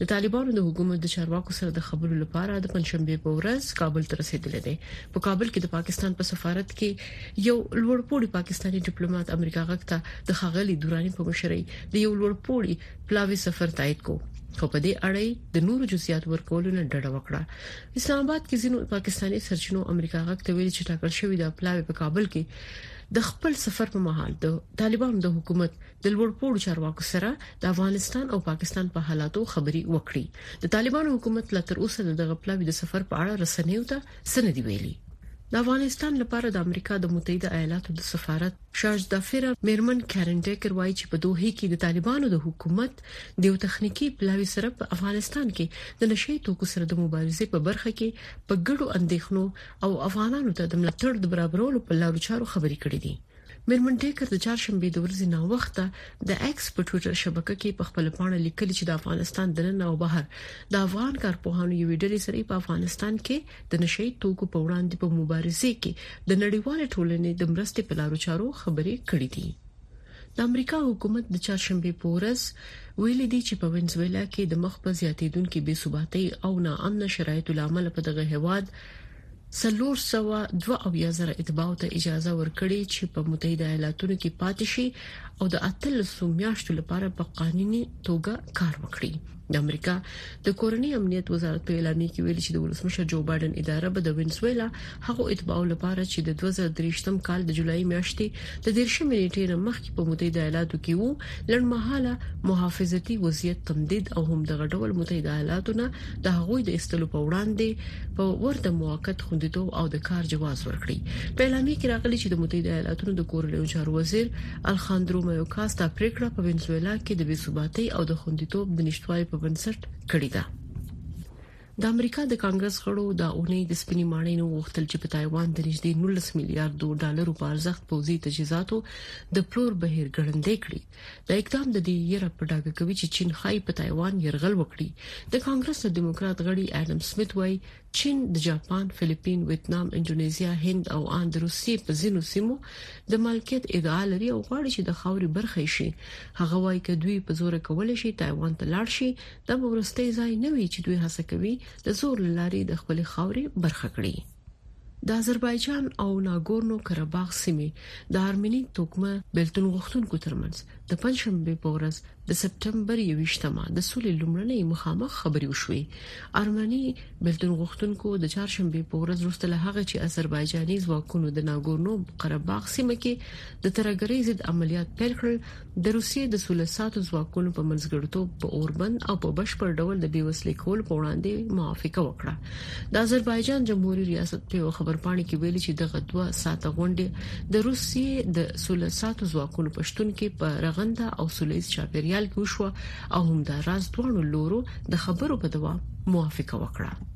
د طالبانو د حکومت د چارواکو سره د خبرو لپاره د پنځشنبه په ورځ کابل ته رسیدل دي په کابل کې د پاکستان په سفارت کې یو لوړپوړي پاکستاني ډیپلوماټ امریکا غکته د خغلی دوراني په مشرۍ د یو لوړپوړي پلاوي سفر تایید کو خو په دې اړه د نورو جزئیات ورکولو نه ډډه وکړه اسلام آباد کې ځینو پاکستاني سرچینو امریکا غکته ویلي چې ټاکل شوې د پلاوي په کابل کې د خپل سفر په مهال د طالبانو د حکومت د لوړ پوړو چارواکو سره د افغانستان او پاکستان په حالاتو خبري وکړي د طالبانو حکومت لا تر اوسه دغه پلاوي د سفر په اړه رسنیو ته سندې ویلي د افغانستان لپاره د امریکا د متحده ایالاتو د سفارت شارژ دافیر میرمن کارن ډیکر وایي چې په دوه کې د طالبانو د حکومت د یو تخنیکی پلاوی سره په افغانستان کې د نشي توکو سره د مبارزې په برخه کې په ګډو اندېښنو او افغانانو ته د ملاتړ د برابرولو په لارو چارو خبرې کړې دي میرمن ټیکر د چهارشنبې د ورځې ناوخته د ایکس په ټوئیټر شبکه کې په خپل پاڼه لیکلي چې د افغانستان دننه او بهر د افغان کارپوهانو یوې ډلې سره په افغانستان کې د نشي توکو په وړاندې په مبارزه کې د نړیوال ټولنې د مرستې په لارو چارو خبرې کړې دي د امریکا حکومت د چهارشنبه په ورځ ویلي دي چې په وینزویلا کې د مخ په زیاتیدونکو بې ثباتۍ او ناامن شرایطو لامل په دغه هواد څلور سوه دوه اویا زره اتباعو ته اجازه ورکړې چې په متحده ایالاتونو کې پاتې شي او د اتلسو میاشتو لپاره په قانوني توګه کار وکړي د امریکا د کورنۍ امنیت وزارت په اعلامیه کې ویلي چې د ولسمشر جو بایدن اداره به د وینزویلا هغو اتباعو لپاره چې د 2023 کال د جولای میاشتې د 13 نیټې نه مخکې په متحده ایالاتو کې وو لړمحاله محافظتي وضعیت تمدید او هم دغه ډول متحده ایالاتو نه د هغوی د استلو په وړاندې په ورته موقت خوندیتوب او د کار جواز ورکړي په اعلامیه کې راغلي چې د متحده ایالاتونو د کورنیو چارو وزیر الخاندرو میوکاس دا پریکړه په وینزویلا کې د بې ثباتۍ او د خوندیتوب د نشټوالي په بنسټ کړې ده د امریکا د کانګرس غړو د اونۍ د سپینې ماڼۍ نو غوښتل چې په تایوان د نږدې 19 میلیارډ ډالرو په ارزښت پوځي تجهیزاتو د پلور بهیر ګړندې کړي دا اقدام د دې یره په ډاګه کوي چې چین خای په تایوان يرغل وکړي د کانګرس د دیموکرات غړي اډم سمیت وایي چین د جاپان، فلیپین، ویتنام، انډونیزیا، هند او ان د روسیې په ځینو سیمو د ملکیت ادعا لري او غواړي چې د خاورې برخه شي هغه وایي چې دوی په زور کولای شي تایوان ته لاړ شي دا به ورستۍ ځای نه وي چې دوی هڅه کوي د زور لاري د خپل خاورې برخه کړي د آذربایجان او ناګورنو قرهباغ سیمې د آرمینی توکمه بیلتون غوښتونکو ترمنځ د پنځشنبه په ورځ د سپټمبر 21مه د سولې لومړنۍ مخامخ خبرې وشوې آرمنی بیلتون غوښتونکو د چهارشنبه په ورځ وروسته له هغه چې آذربایجاني ځواکونو د ناګورنو قرهباغ سیمه کې د ترګرۍ ضد عملیات پیل کړل د روسیې د سوله ساتو ځواکونو په منځګړتوب په اوربند او په بشپړ ډول د بیوسلې کول په وړاندې موافقه وکړه د آذربایجان جمهوریت ریاست په یو خبرپاڼه کې ویلي چې دغه دوه ساعته غونډه د روسیې د سوله ساتو ځواکونو په شتون کې په رغنده او سولې چاپیریال کې وشو او همداراز دوه لورو د خبرو په دوام موافقه وکړه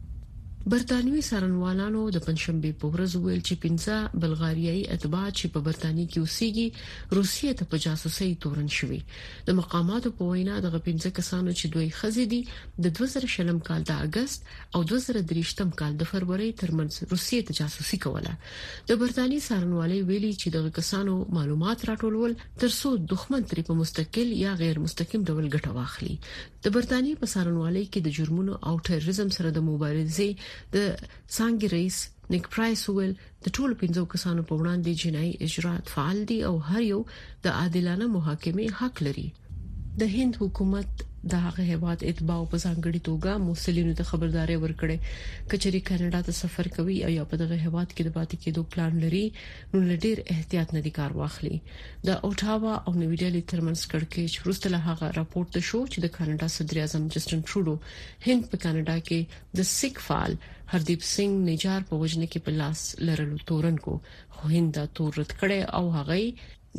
برتانوي سرنوالانو د پنځشنبه په ورځ ویل چې 15 بلغاریایي اتباع چې په برتانیې کې اوسېږي روسیې ته په جاسوسۍ تورن شوی د مقاماتو په وینا دغه 15 کسانو چې دوی خزې دي د 2020 کال د اگست او 2023 کال د فروری ترمنځ روسیې ته جاسوسي کوله د برتانی سارنوالي ویلي چې دغه کسانو معلومات راټولول ترڅو دښمن ترې په مستقل یا غیر مستقیم ډول ګټه واخلي د برتانی په سارنوالي کې د جرمونو او ټیرریزم سره د مبارزې د څنګه رئیس نیک پرایس ویل د ټولو پنځو کسانو په وړاندې جنایي اجرات فعال دي او هر یو د عادلانه محاکمې حق لري د هند حکومت د هغه هواد اتباع په ځانګړي توګه مسلینو ته خبرداري ورکړي کچري کاناډا ته سفر کوي او یا په دغه هواد کې د پاتې کېدو پلان لري نو لډیر احتیاط نه دي کار واخلي د اوټاوا او نوی ډیلی ترمنځ کړکېچ وروسته له هغه راپورته شو چې د کاناډا صدر اعظم جسټن ټرودو هند په کاناډا کې د سیک فعال هردیپ سنګ نجار په وژنه کې په لاس لرلو تورن کو خو هند دا تور رد کړي او هغه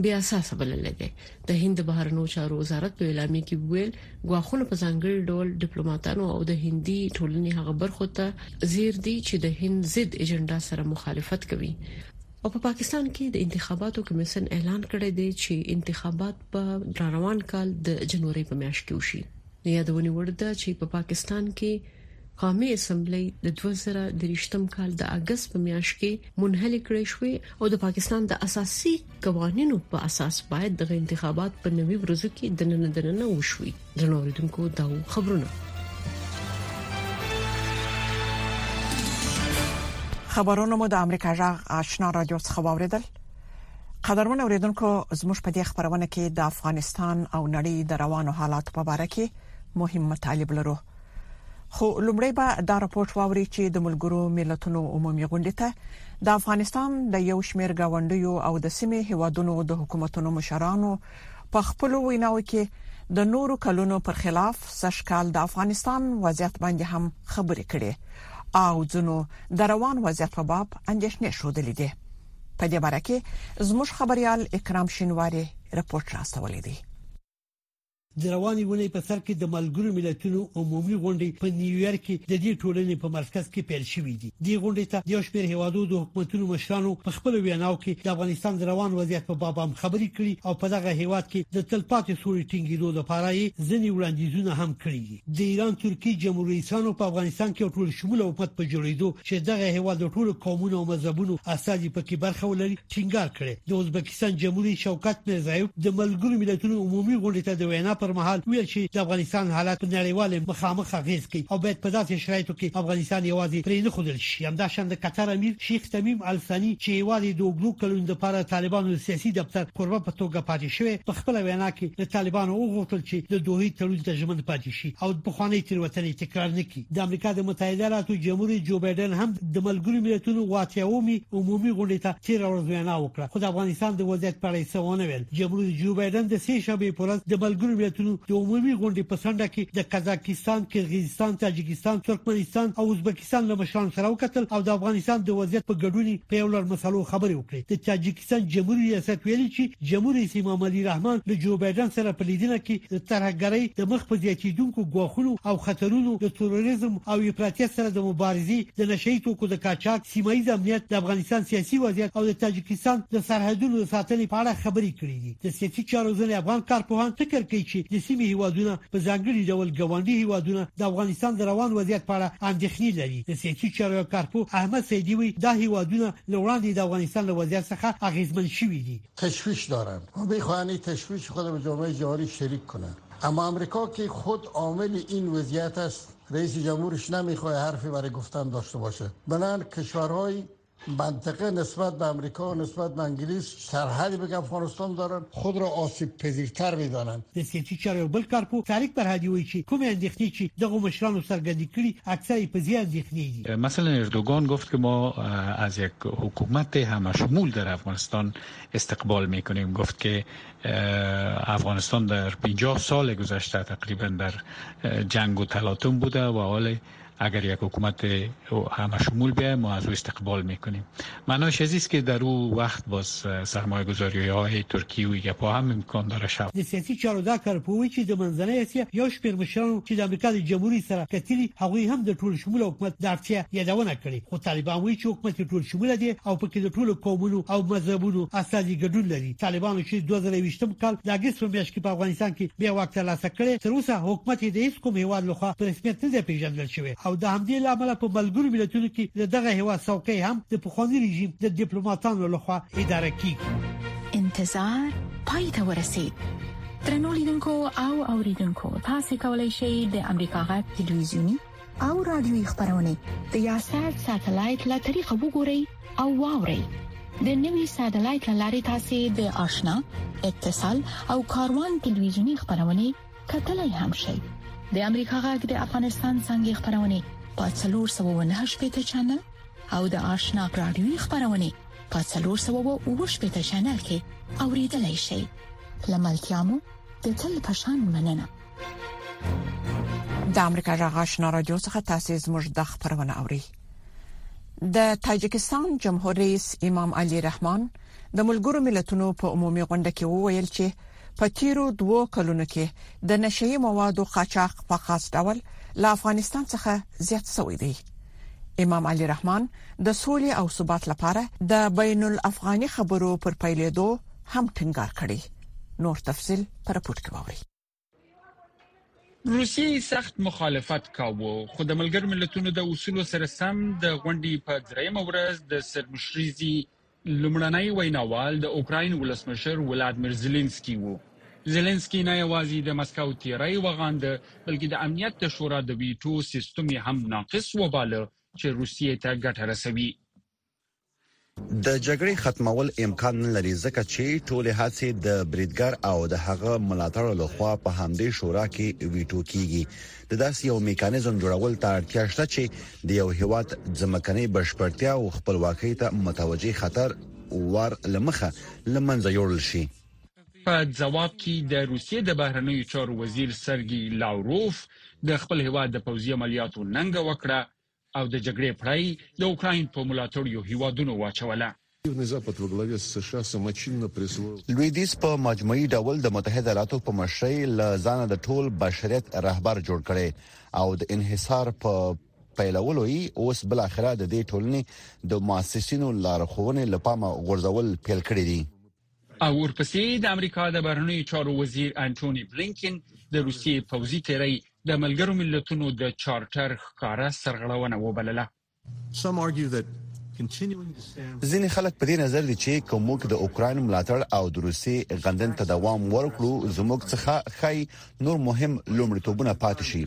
بې اساس بلل دي د هند بهرنو چارو وزارت په اعلامیه کې ویل غواخونه په ځانګړي ډول ډیپلوماټانو او د هندي ټولنې هغه برخو ته زیر دي چې د هند ضد ایجنډا سره مخالفت کوي او په پاکستان کې د انتخاباتو کمیسن اعلان کړی دی چې انتخابات په روان کال د جنوري په میاشت کې وشي د یادونې وړ ده چې په پاکستان کې قامي اسمبلۍ د 2023م کال د اګست په میاشت کې منحل کړې شوې او د پاکستان د اساسي قوانینو په اساس باید دغه انتخابات په نوي ورځو کې د نن د نن وشوي درنوریدونکو دا خبرونه خبرونه مو د امریکا جغ آشنا رادیو څخه واوریدل قدرمن اوریدونکو زموږ په دې خبرونه کې د افغانستان او نړۍ د روانو حالاتو په اړه کې مهم مطالب لرو خو لومړی به دا راپورټ واوري چې د ملګرو ملتونو عمومي غونډه ته د افغانستان د یو شمیر غونډیو او د سیمې هیوادونو د حکومتونو مشرانو په خپل ویناو کې د نورو کلونو پر خلاف سشکال د افغانستان وضعیت باندې هم خبرې کړي او ځنو د روان وضعیت په باب اندیشنې شوې دي په دې باره کې زموږ خبريال اکرام شینواری رپورت راستولی دی د روانې ونې په سر کې د ملګرو ملتونو عمومي غونډې په نیویارک کې د دې ټولنې په مرکز کې پیل شوې دي د غونډې ته یو شمېر هیوادو د حکومتونو مشرانو په خپل ویناو کې د افغانستان د روان وضعیت په باب هم خبرې کړي او په دغه هیواد کې د تلپاتې سولې ټینګېدو لپاره یې ځینې وړاندیزونه هم کړي دي د ایران ترکیې جمهور رئیسانو په افغانستان کې ټول شموله حکومت په جوړېدو چې دغه هیواد د ټولو قومونو او مذهبونو استازي پکې برخه ولري ټینګار کړي د ازبکستان جمهور رئیس شوکت میرزایوف د ملګرو ملتونو عمومي غونډې ته د وینا پر مهال ویل چې د افغانستان حالت په نړیوال مخامخ اغیز کوي او باید په داسې شرایطو کې افغانستان یوازې پرې نه خودل شي همداشان د قطر امیر شیخ تمیم الثانی چې هیواد د اوږدو کلونو لپاره طالبانو سیاسي دفتر کوربه په توګه پاتې شوې په خپل وینا کې له طالبانو وغوښتل چې د دوه تړون ته ژمن پاتې شي او د پخوانۍ تیروتنې تکرار نه کړي د امریکا د متحده ایالاتو جمهور رئیس جو بایډن هم د ملګرو ملتونو واتیاومي عمومي غونډې ته تیر ورځ وینا وکړه خو د افغانستان د وضعیت په اړه څه ونه ویل جمهور رئیس جو بایډن د سه شنبې پر ورځ د ملګرو ملتونو د عمومي غونډې په څنډه کې د قزاقستان قزاقستان قرغیزستان تاجکستان ترکمنستان او ازبکستان پاکستان له مشرانو سره وکتل او د افغانستان د وضعیت په ګډونې په یو لړ مسلو خبرې وکړې. د تاجکستان جمهوري ریاست ویلي چې جمهور رئیس امام علي رحمان له جو بایډن سره په لیدنه کې د ترهګرۍ د مخ په زیاتیدونکو ګواښونو او خطرونو، د تروریزم او افراطیت سره د مبارزې، د نشه یي توکو د قاچاق، سیمه ییز امنیت، د افغانستان سیاسي وضعیت او د تاجکستان د سرحدونو د ساتنې په اړه خبرې کړې دي. د سیاسي چارو ځینې افغان کارپوهان فکر کوي چې د سیمې هیوادونه په ځانګړي ډول ګاونډي هیوادونه د افغانستان د روان وضعیت په اړه اندېښنې لري. د سیاسي چارو یو کارپوه احمد سیدي وایي، دا هیوادونه له وړاندې د افغانستان له وضعیت څخه اغېزمن شوي دي. تشویش دارند و میخواهند این تشویش خود با جامعه جهانی شریک کنند اما امریکا که خود عامل این وضعیت است رئیس جمهورش نمیخواهد حرفی برای گفتن داشته باشد بنان کشورهای منطقه نسبت به امریکا و نسبت به انگلیس سرحدی به افغانستان دارن خود را آسیب پذیرتر میدانند د سیاسي چارو یو بل کارپوه طارق فرهادي وایي چې کومې اندېښنې چې دغو مشرانو څرګندې کړي اکثره یې په دې اندېښنې دي. مثلا اردوغان گفت که ما از یک حکومت همه شمول در افغانستان استقبال میکنیم گفت که افغانستان در پنجاه سال گذشته تقریبا در جنگ و تلاطم بوده و حال اگر یک حکومت همه شمول بیاید ما از او استقبال میکنیم معناش عزیز که در او وقت باز سرمایه گذاری های ترکی و ایگه پا هم امکان داره شود د سیاسي چارو دا کارپوه چې د منځنۍ اسیا یو شمېر مشرانو چې د امریکا د جمهوري سره کتلي هغوی هم د ټول شموله حکومت د اړتیا یادونه کړې خو طالبان وایي چې حکومت ټول شموله دی او پکې د ټولو قومونو او مذهبونو استازي ګډون لري. طالبانو چې دوه زره ویشتم کال د اګست په میاشت کې په افغانستان کې بیا واک ترلاسه کړی، تر اوسه حکومت یې د هېڅ کوم هېواد له خوا په رسمیت نه دی پېژندل شوی او د همدې له امله په ملګرو ملتونو کې د دغه هېواد څوکۍ هم د پخواني رژیم د ډیپلوماتانو له خوا اداره کېږي. انتظار پای ته ورسید. درنو لیدونکو او اوریدونکو تاسو کولی شئ د امریکا غږ تلویزیونی او رادیوي خبرونه د یاشر ساتلایت له طریقو وګورئ او واورئ د نوي ساتلایت لارې تاسو د آشنا اتصال او کاروان ټلویزیونی خبرونه کتلای هم شئ د امریکا غږ د افغانستان څنګه خبرونه په 308 پیټه چنل او د آشنا رادیوي خبرونه په 308 پیټه چنل کې اوریدلای شئ لملتیا مو د تل پشان مننه د امریکا جغ آشنا رادیو څخه تاسو زموږ د خبرونه اوري د تاجکستان جمهور رئیس امام علي رحمان د ملګرو ملتونو په عمومي غونډه کې وویل چې په تیرو دوو کلونو کې د نشئی موادو قاچاق په خاص ډول له افغانستان څخه زیات شوی دی امام علي رحمان د سولې او ثبات لپاره د بین الافغاني خبرو پر پیلېدو هم ټینګار کړی نور تفصيل پر پورت کې ووري روسیې سخت مخالفت کاوه خو د ملګرو ملتونو د اصولو سره سم د غونډې په درېیمه ورځ د سرمشريزي لومړنۍ ویناوال د اوکراین ولسمشر ولادمیر زيلنسکي وو زيلنسکي نه یوازې د مسکو تیری وغاند بلکې د امنیت د شورا د ویټو سیستم هم ناقص وباله چې روسیې ته ګټه رسوي د جګړې ختمول امکان نه لري ځکه چې ټولې هڅې د بریدګر او د هغه ملاتړو لخوا په همدې شورا کې ویټو کیږي د داسې یو میکانیزم جوړول ته اړتیا شته چې د یو هیواد ځمکنۍ بشپړتیا او خپلواکۍ ته متوجي خطر ور لمخه لمنځه یوړل شي په جواب کې د روسیې د بهرنیو چارو وزیر سرګي لاوروف د خپل هیواد د پوځي عملیاتو ننګه وکړه او د جګړې پړه یې د اوکراین په ملاتړیو هیوادونو واچوله. لویدیځ په مجموعي ډول د متحده ایالاتو په مشرۍ له ځانه د ټول بشریت رهبر جوړ کړی او د انحصار په پیلولو یې اوس بالاخره د دې ټولنې د مؤسسینو لارښوونې له پامه غورځول پیل کړي دي. او ورپسې د امریکا د بهرنیو چارو وزیر انټوني بلینکن د روسیې پوځي تیری د ملګرو ملتونو د چارټر ښکاره سرغړونه وبلله ځینې خلک په دې نظر دي چې که موږ د اوکراین ملاتړ او د روسي غندن ته دوام ورکړو زموږ څخه خای نور مهم لومړیتوبونه پاتې شي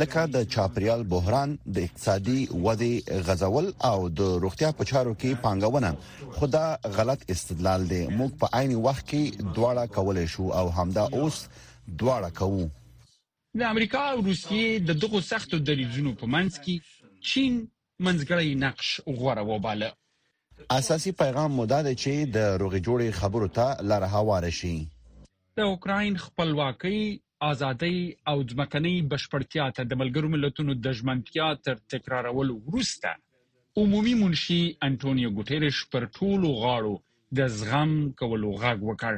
لکه د چاپریال بحران د اقتصادي ودې غزول او د روغتیا په چارو کې پانګونه خو دا غلط استدلال دی موږ په عین وخت کې دواړه کولای شو او همدا اوس دواړه کوو. د امریکا او روسیې د دغو سختو دریځونو په منځ کې چین منځګړی نقش غوره وباله. اساسي پیغام مو دا دی چې د روغې جوړې خبرو ته لاره هواره شي. د اوکراین خپلواکۍ، ازادۍ او ځمکنۍ بشپړتیا ته د ملګرو ملتونو د ژمنتیا تر تکرارولو وروسته عمومي منشي انټونیو ګوټېرش پر ټولو غاړو د زغم کولو غږ وکړ.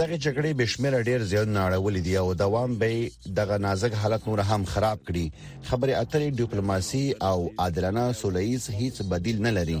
دغې جګړې بې شمېره ډېر زیانونه اړولي دي او دوام به یې دغه نازک حالت نور هم خراب کړي. خبرې اترې، ډیپلوماسي او عادلانه سوله ییز هېڅ بدیل نه لري.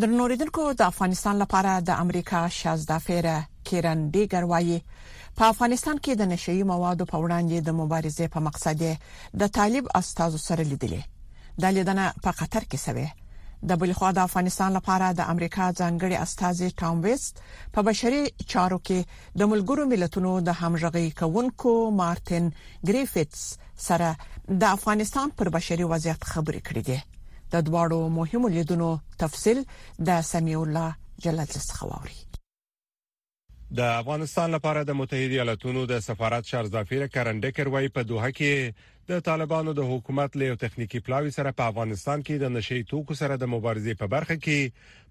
درنوریدونکو د افغانستان لپاره د امریکا شازدافیره کیرن بیګر وایي په افغانستان کې د نشئی موادو په وړاندې د مبارزې په مقصد د طالب استادو سره لیدلې د لیدنه په قطر کې شوه د بل خو د افغانستان لپاره د امریکا ځانګړي استاد ټام ویست په بشري چارو کې د ملګرو ملتونو د همغږي کوونکو مارتن ګریفیتس سره د افغانستان پر بشري وضعیت خبرې کړې دي د دواړو مهمو لیدونو تفصیل د سمیع الله جلال څخه واوري د افغانستان لپاره د متحده ایالاتونو د سفارت شارزافیر کرن ډکر وای په دوه کې د طالبانو د حکومت له یو تخنیکی پلاوی سره په افغانستان کې د نشي توکو سره د مبارزې په برخه کې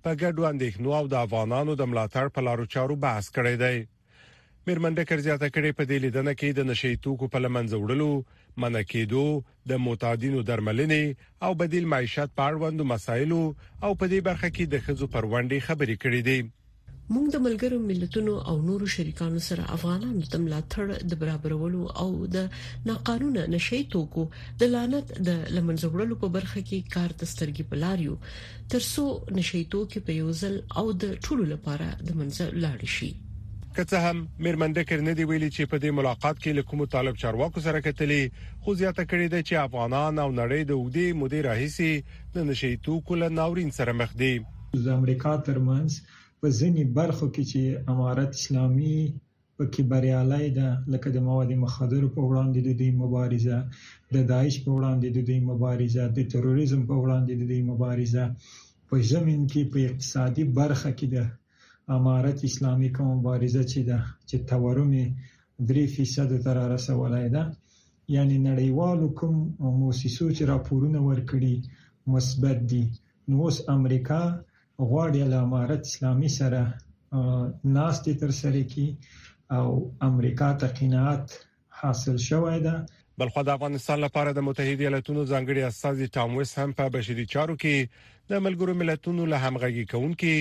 په ګډو اندېښنو او د افغانانو د ملاتړ په لارو چارو بحث کړی دی میرمن ډکر زیاته کړې په دې لیدنه کې د نشي توکو په لمنځه وړلو منع کېدو د معتادینو درملنې او بدیل معیشت په اړوندو مسایلو او په دې برخه کې د ښځو پر ونډې خبرې کړې دي موږ د ملګرو ملتونو او نورو شریکانو سره افغانانو ته ملاتړ د برابرولو او د ناقانونه نشي توکو د لعنت د لمنځه وړلو په برخه کې کار ته سترګې په لار یو تر څو نشي توکي په یو ځل او د ټولو لپاره د منځه لاړ شي که څه هم میرمن دکر نه دی ویلي چې په دې ملاقات کې له کومو طالب چارواکو سره کتلې خو زیاته کړې ده چې افغانان او نړۍ د اوږدې مودې راهیسې د نشي توکو له ناورین سره مخ دي د امریکا ترمنځ په ځینې برخو کې چې امارت اسلامي په کې بریالی ده، لکه د مواد مخدرو په وړاندې د دوی مبارزه، د داعش په وړاندې د دوی مبارزه، د تروریزم په وړاندې د دوی مبارزه، په ضمن کې په اقتصادي برخه کې د امارت اسلامي کومه مبارزه چې ده، چې تورم یې درې فیصدو ته رارسولی ده، یعنې نړیوالو کوم موسسو چې راپورونه ورکړي مثبت دي، نو اوس امریکا غواړي له امارت اسلامي سره ناستې تر سره کی او امریکا ته قناعت حاصل شوی ده بلخو د افغانستان لپاره د متحده ایالاتونو ځانګړي استازي ټام ویس هم په بشري چارو کې د ملګرو ملتونو له همغږي کونکي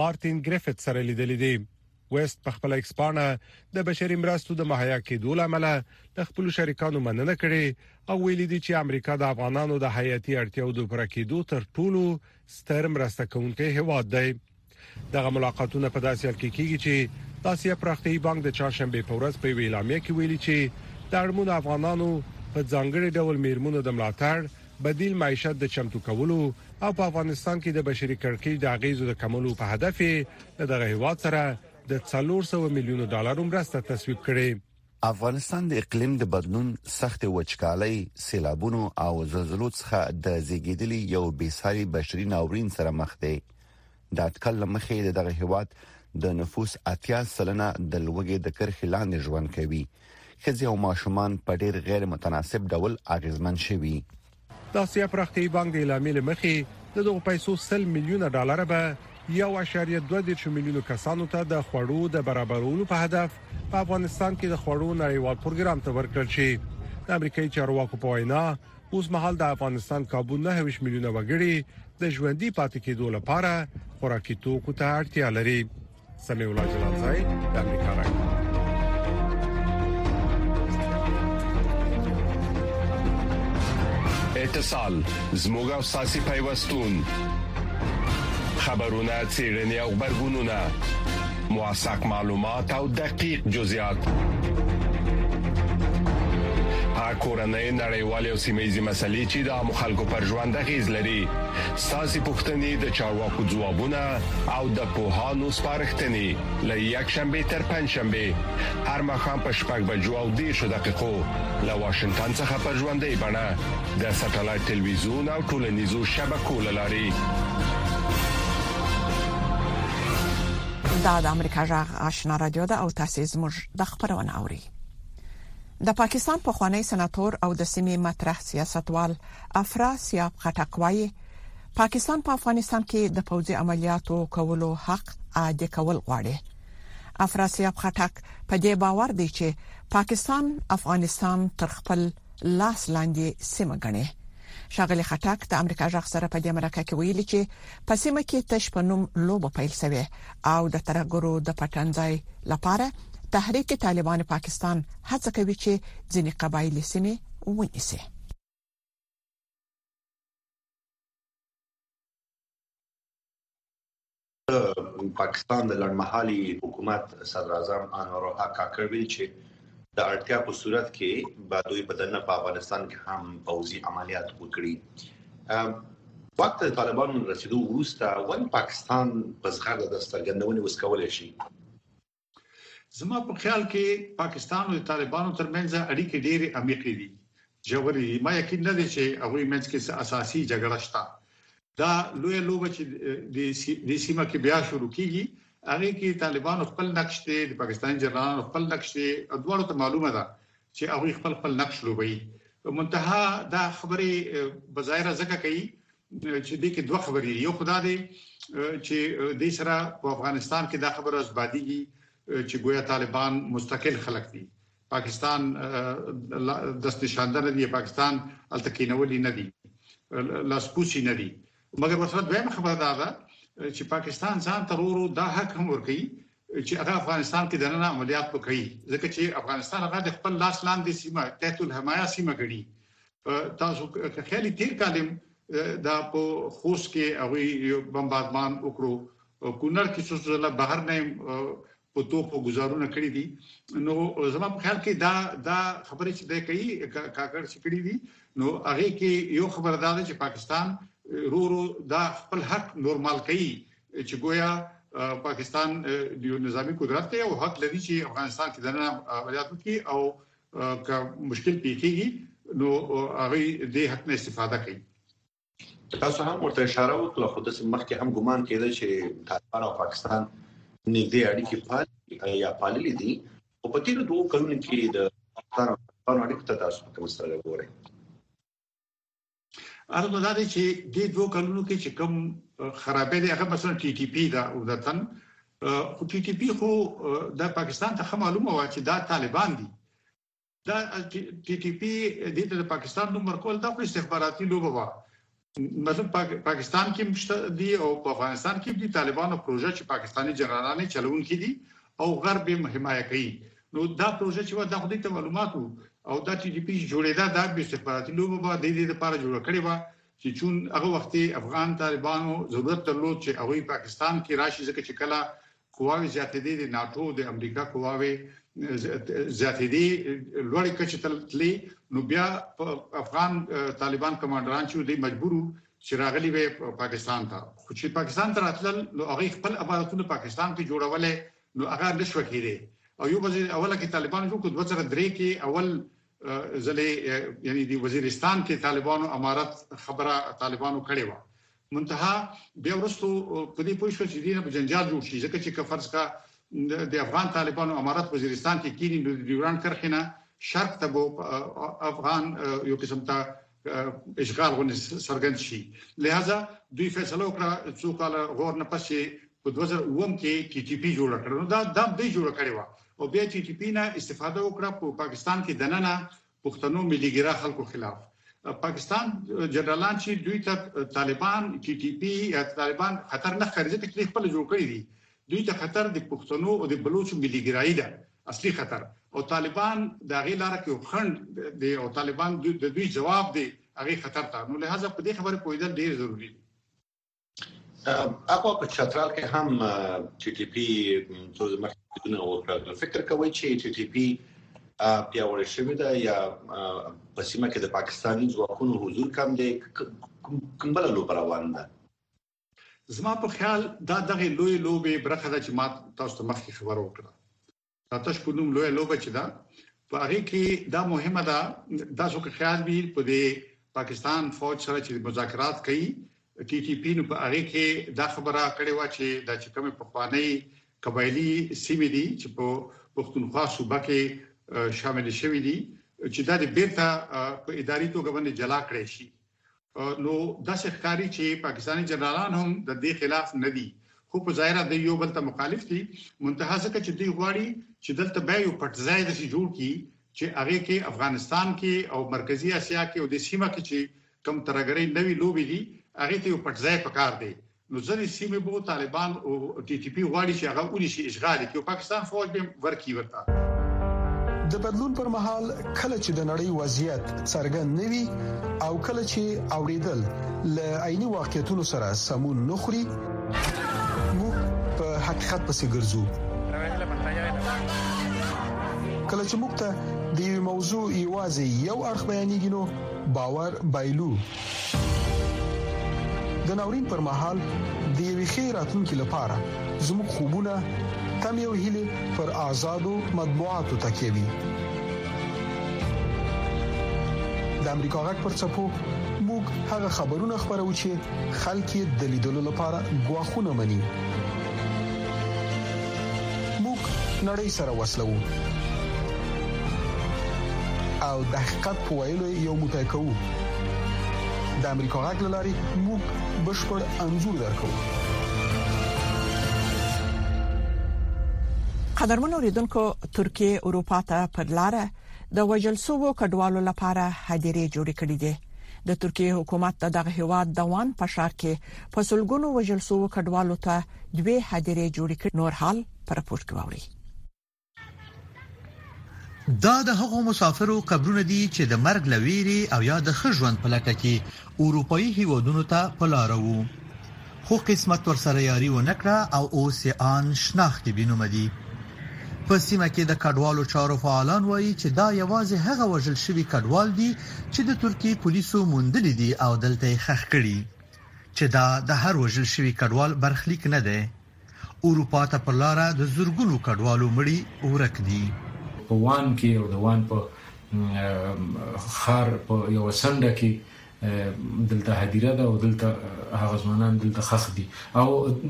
مارټین ګریفټ سره لیدل دي ویست په خپل ایکس پاڼه د بشري مرستو د مهیا کېدو لامل د خپل شریکانو مننه کړې او ویلي دي چې امریکا د افغانانو د حیاتي اړتیاو د پوره کېدو تر ټولو ستر مرسته کوونکی هواد دی دغه ملاقاتونه په داسې حال کې کیږي چې د اسیا پراختیايي بانک د چهارشنبه په ورځ په اعلامیه کې ویلي چې د اړمنو افغانانو په ځانګړي ډول میرمنو د ملاتړ بدیل معیشت د چمتو کولو او په افغانستان کې د بشري کړکېچ د اغیزو د کمولو په هدف له دغه هیواد سره د 400 میلیونو ډالرو مرسته تصویب کړې افغانستان د اقلیم د بدلون سخت وچکالۍ سیلابونو او زلزلو څخه د زیږیدلي یو بیساري بشري ناورین سره مخ دی د اټکل لمخې د دغه هیواد د نفوس اتیا سلنه د لوګي د کرخې لاندې ژوند کوي خځې او ماشومان په ډیر غیر متناسب ډول اغیزمن شوي د اسیا پراختیايي بانک د اعلامیې له مخې د دغو پیسو سل میلیونه ډالر به یو اعشاریه دوه دېرش میلیونو کسانو ته د خوړو د برابرولو په هدف په افغانستان کې د خوړو نړیوال پروګرام ته ورکړل شي د امریکایي چارواکو په وینا اوس مهال د افغانستان کابو نه ویش میلیونه وګړي د ژوندي پاتې کېدو لپاره خوراکي توکو ته اړتیا لري سمي الله جلال زای د امریکا راګ اتصال زموږه ساسي پیوستون خبرونه چیرنی او خبرګونونه موثق معلومات او دقیق جزئیات کورنۍ نړیوالې او سیمېزي مسلې چې د مخالکو پر ژوند غیز لري ساسي پښتنې د چارواکو ځوابونه او د پوهانو سپارښتنې له یک شنبه تر پنځ شنبه هر مخام په شپږ بجو او دیش دقیقو له واشنگټن څخه پر ژوندۍ بڼه د سټلایټ ټلویزیون او ټولنیزو شبکو لاري دا د امریکا جغ آشنا رادیو ده او تاسو زموږ د خبرونه اوري د پاکستان په خوانی سناتور او د سیمې مطرح سیاستوال افرا سیاب خټک وایي پاکستان په افغانستان کې د پوځي عملیاتو کولو حق عادي کول غواړي افراسیاب خټک په دې باور دی چې پاکستان افغانستان تر خپل لاس لاندې سیمه ګڼي شاغلی خټک د امریکا ځخ سره په دې مرکه کې ویلي چې په سیمه کې تش په نوم لوبه پیل شوه او د ترګرو د پټنځای لپاره تحریک طالبان پاکستان هڅه کوي چې ځینې قبایلی سیمې ونیسي پاکستان د لړمحالي حکومت صدر اعظم انور الحق کاکړ ویل چې د اړتیا په صورت کې به دوی په دنه په افغانستان کې هم پوځي عملیات وکړي وخت د طالبانو رسیدو وروسته ول پاکستان په ځغر د سترګندونې وسکول شي زما په خیال کې پاکستان او طالبانو ترمنځ اړیکې ډېرې عمیقې دي جوړې دي ما یقین نه دی چې هغه منځ کې اساسي جګړه شته دا لوی لوب چې د سیمه کې بیا شروع کیږي هغه کې طالبان خپل نقش دی د پاکستان جنرالانو خپل نقش دی دواړو ته معلومه ده چې هغه خپل خپل نقش لوبي منتها دا خبره بظاهر زکه کوي چې دې کې دوه خبرې یو خدا دی چې دې سره په افغانستان کې دا خبره ازباديږي چې ګویا طالبان مستقل خلک دي پاکستان دست نشانده نه دی پاکستان التکینولی نه دی لاسپوسی نه دی مګر وسره دویم خبره دا ده چې پاکستان ځان ترورو دا حق هم ورکړي چی هغه افغانستان کی دننه عملیات وکړی ځکه چی افغانستان هغه د خپل لاس لاندی سیمه تحت الحمایه سیمه ګڼی تاسو که خیالی تیر کالم دا په خوست کې هغه بمباردمان وکړو کونړ کې څو ځله بهر نه په توپو گزارونه کړی دي نو زما په خیال کې دا دا خبرې چې د کوي کاکړ چې کړی دي نو هغه کې یو خبردار چې پاکستان رو رو دا خپل حق نورمال کوي چې ګویا پاکستان د یو نظامی قدرت دی او حق لري چې افغانستان کې دنه عملیات وکړي او که مشکل پیښیږي نو هغه د حق نه استفاده کوي تاسو هم ورته اشاره وکړه خو د مخکې هم ګومان کېده چې طالبان او پاکستان نږدې اړیکې پالي یا پاللې دي او په تیر دوه کلونو کې د افغانستان اړیکو ته تاسو کوم سره وګورئ ارزه دا دی چې د دوه کلونو کې چې کوم خرابې دی هغه مثلا ټي ټي پی دا او دتن خو ټي ټي پی خو د پاکستان ته معلومه و چې دا طالبان دي دا ټي ټي پی د پاکستان نوم ورکول دا خو استخباراتي لوبه و مطلب پاکستان کې مشته دي او په افغانستان کې دي طالبانو پروژه چې پاکستاني جنرالانه چلون کې دي او غرب یې حمایت کوي نو دا پروژه چې و دا خو دې ته معلومات وو او دا ټي ټي پي چې جوړېده دا به استخباراتي لوبه به د دې لپاره جوړه کړې و چې چون هغه وخت افغان طالبانو ضرورت درلود چې هغه پاکستان کې راشي ځکه چې کله قواوی زیاتې دي د ناتو د امریکا قواوی زیاتې دي لوړې کچې تل تلې نو بیا افغان طالبان کمانډران چې دوی مجبورو چې راغلي وي پاکستان ته خو چې پاکستان ته راتلل نو هغه خپل اماراتونه پاکستان کې جوړولې نو هغه نه شوه کېدی او یو وزیر اوله کې طالبانو جوړ کړ دوه زره درې کې اول ځلې یعنی د وزیرستان کې طالبانو امارت خبره طالبانو کړې و منتها بیا ورستو په دې پوه شو چې دینه په جنجال جوړ شي ځکه چې کفرز کا د افغان طالبانو امارت وزیرستان کې کینی د ډیوران کرخنه شرق ته افغان یو قسم ته اشغال غونې سرګند شي لہذا دوی فیصله وکړه څو کال غور نه پسې په 2009 کې ټي ټي پی جوړ کړ نو دا دم دی جوړ کړی و او بیا ټي ټي پی نه استفاده وکړه په پاکستان کې دننه پښتنو ملي ګرا خلکو خلاف پاکستان جنرالان چې دوی ته طالبان ټي ټي پی یا طالبان خطر نه خریدي چې خپل جوړ کړی دي دوی ته خطر د پښتنو او د بلوچ ملي ګرایي ده اصلي خطر او طالبان د هغې لاره کې یو خنډ دی او طالبان د دوی ځواب دی هغې خطر ته نو لهذا په دې خبره پوهیدل ډیر ضروری دی اپا په چترال کې هم ټي ټي پي څو زمخ بدون وکړل فکر کوي چې ټي ټي پي پیاوړې شوې ده یا په سیمه کې د پاکستاني ځواکونو حضور کم دی کوم بل لور روان ده زما په خیال دا دغه لوی لوبي برخه ده چې ما تاسو ته مخکې خبر وکړه دا تاسو په نوم لوی لوبه چې دا په هغه کې دا مهمه ده دا څوک خیال وی په دې پاکستان فوج سره چې مذاکرات کوي ټي ټي پی نو په هغه کې دا خبره کړې و چې دا چې کومه په خواني قبایلی سیمې دي چې په پښتونخوا صوبه کې شامل شوې دي چې دا د بیرته په اداري توګه باندې جلا کړې شي نو داسې ښکاري چې پاکستاني جنرالان هم د دې خلاف نه دي خو په ظاهره د یو بل ته مخالف دي منتها ځکه چې دوی غواړي چې دلته به یو پټ ځای د سي جوړ کی چې هغه کې افغانستان کې او مرکزی اسیا کې او د سیمه کې چې کم ترګری نوي لوبي دي هغه ته یو پټ ځای پکار دی نو ځنې سیمې به طالبان او ټي ټي پي غواړي چې هغه ونیسي اشغال کړي او پاکستان فوج به ورکی ورته. د بدلون پر مهال کله چې د نړۍ وضعیت څرګند نه وي او کله چې اوریدل له عیني واقعیتونو سره سمون نه خوري موږ په حقیقت پسې ګرځو کله چې موږ ته د یو موضوع یوازې یو اړخ بیانېږي نو باور بایلو د ناورین پر مهال د یوې ښې راتلونکې لپاره زموږ خوبونه تم یو هلي پر آزادو مطبوعاتو تکیه وي د امریکا غږ پر چپو موږ هغه خبرونه خبرو چې خلک د لیدلو لپاره غواخونه مني موږ نړۍ سره وسلو او د حقیقت په ویلو یو موټی کوو د امریکا غږ لاري موږ بشپړ انزور درکو قدرمن اوریدونکو ترکیه اروپا ته پر لار د وجل سوو کډوالو لپاره هدیره جوړې کړې دي د ترکیه حکومت دغه هواد دوان په شار کې په سلګونو وجل سوو کډوالو ته دوی هدیرې جوړې کړې نور حال پر راپور کې واوري دا د هغو مسافرو قبرونه دي چې د مرګ لويري او یا د ښه ژوند په لټه کې اروپאי هیوادونو ته په لار وو خو قسمت ور سره یاري و نکړه او اوس یې آن شناخت بینومه دي په سیمه کې د کډوالو چارو فعالان وایي چې دا یوازې هغه وژل شوی کډوال دي چې د ترکیه پولیسو موندلې دي او دلته یې خخ کړي چې دا د هر وژل شوي کډوال برخلیک نه دی. اروپا ته په لار د زرګونو کډوالو مړي ورک دي. په وان کې او د وان په ښار په یو څنډه کې دلته هدیره ده او دلته هغه ځوانان دلته خخ دي او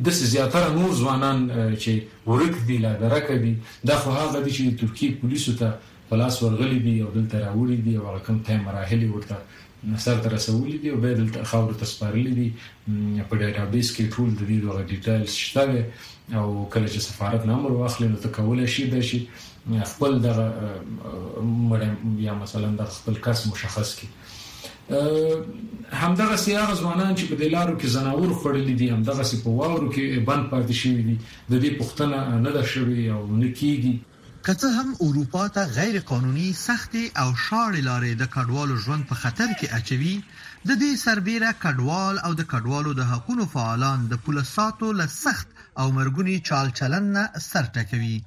د زیاتره نور ځوانان چې ورک دي لا درکه دي دا خو هغه دي چې ترکیه پولیسو ته پلاس ورغلي دي او دلته راوړي دي او هغه کم ته مراحل ورته سر ته رسولي دي او بیا دلته خاورو ته سپارلي دي په ډیټا بیس کې ټول د دې دغه ډیټیلز شته دی او کله چې سفارت نه امر واخلي نو ته کولای شي د شي خپل دغه مړ یا مثلا د خپل کس مشخص کی همدغه سي هغه ځوانان چې په دې لارو کې زناور خړلې دي همدغه سي په واورو کې بند پاتې شوی دي د دې پښتنه نه ده شوی او نه کیږي که څه هم اروپا ته غیر قانوني، سختې او شاړې لارې د کډوالو ژوند په خطر کې اچوي، د دې سربېره کډوال او د کډوالو د حقونو فعالان د پوله ساتو له سخت او مرګوني چال چلند نه سر ټکوي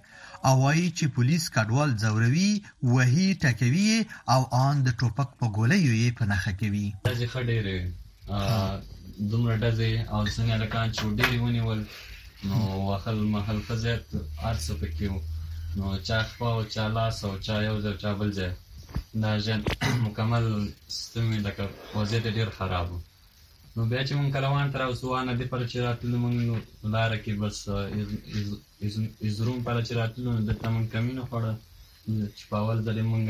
او وايي چې پولیس کډوال ځوروي، وهي، ټکوي یې او آن د ټوپک په ګولیو یې په نښه کوي. ورځې ښه ډېرې دومره ډزې او ځینې هلکان چې و ډېرې ونیول نو وهل مهل ښه زیات هر څه پکې و نو چا خوا او چا لاس او چا یو ځای او چا بل ځای دا ژن مکمل سیستم یې لکه وضعیت ډېر خراب و نو بیا چې مونږ کروان ته راوسو وانه دې پر چې راتللو مونږ نو لاره کې بس ایزروم پر چې راتللو نو دلته مونږ کمینه خوړه چې په اول ځل موږ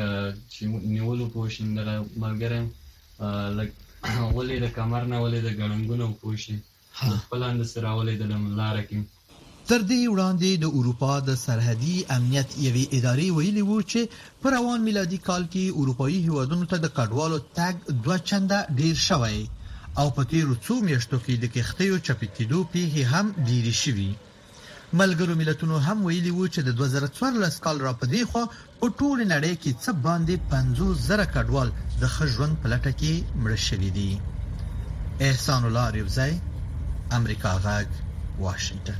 چې نیولو په شي دغه ملګری لږ ولې د کمر نه ولې د ګړنګونه په شي خپل اند سره ولې د لاره کې تر دې وړاندې د اروپا د سرحدي امنیت یوې ادارې ویلي وو چې په روان میلادي کال کې اروپایي هیوادونو ته د کډوالو تګ دوه چنده ډیر شوی او په تیرو څو میاشتو کې د کښتیو چپې کېدو پیښې هم ډیرې شوي ملګرو ملتونو هم ویلي وو چې د دوه زره څوارلس کال راپدیخوا په ټولې نړۍ کې څه باندې پنځوس زره کډوال د ښه ژوند په لټه کې مړه شوي دي. احسان الله ریوزی، امریکا غږ، واشنګټن.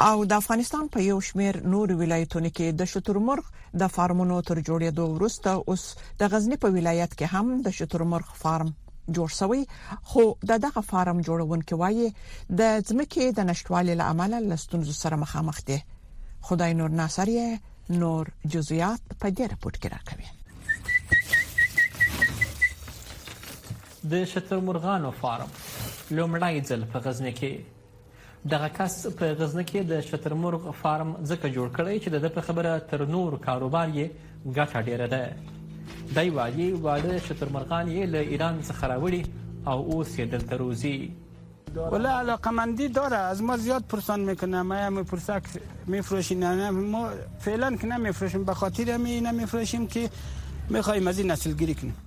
او د افغانستان په یو شمیر نور ولایتونو کې د شترمرغ د فارمونو تر جوړېدو وروسته اوس د غزنی په ولایت کې هم د شترمرغ فارم جوړ شوی خو د دغه فارم جوړونکو وایي د ځمکې د نشټوالي لامل لستونزو سره مخامخ دي خدای نور ناصر یې نور جزئیات په دې راپور کې راکوي د شترمرغانو فارم لومړی ځل په غزنی کې دغه کس په غزنه کې د شترمرغ فارم ځکه جوړ کړی چې د ده په خبره تر نور کاروبار یې ګټه ډیره ده دی وایي واړه شترمرغان یې له ایران څخه راوړي او اوس یې دلته روزي ولا علاقه مندی داره از ما زیاد پرسان میکنه ما هم پرسک میفروشی نه ما فعلا که نمیفروشیم به خاطر همین نمیفروشیم که میخوایم از این نسل گیری کنیم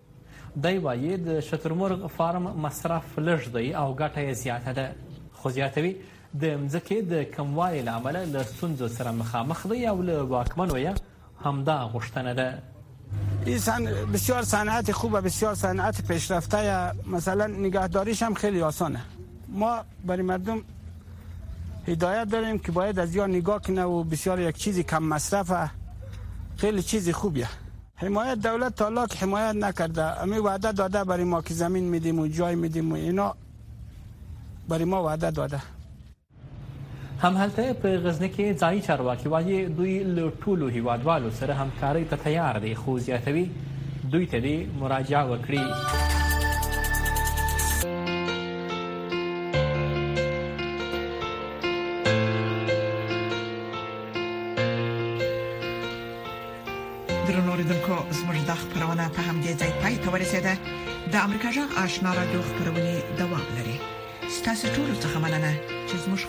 دی وايي، د شترمرغ فارم مصرف لږ دی او ګټه یې زیاته ده، خو زیاتوي، د مځکې د کموالي له امله له ستونزو سره مخامخ دی او له واکمنو یې همدا غوښتنه ده. ایسان بسیار صنعت خوبه بسیار صنعت پیشرفته یا مثلا نگهداریش هم خیلی آسانه ما برای مردم هدایت داریم که باید از یا نگاه کنه و بسیار یک چیزی کم مصرفه خیلی چیزی خوبیه حمایت دولت تالاک حمایت نکرده امی وعده داده برای ما که زمین میدیم و جای میدیم و اینا برای ما وعده داده هم هلته په غزنه کې ځایي چارواکي وایي دوی له ټولو هیوادوالو سره همکارۍ ته تیار دي خو زیاتوي دوی ته دې مراجعه وکړي درنو لیدونکو زموږ د خبرونه په همدې ځای پای ته ورسیده د امریکا جغ آشنا را دوه خبرونه دوام لري ستاسو ټول څه مننه چې زموږ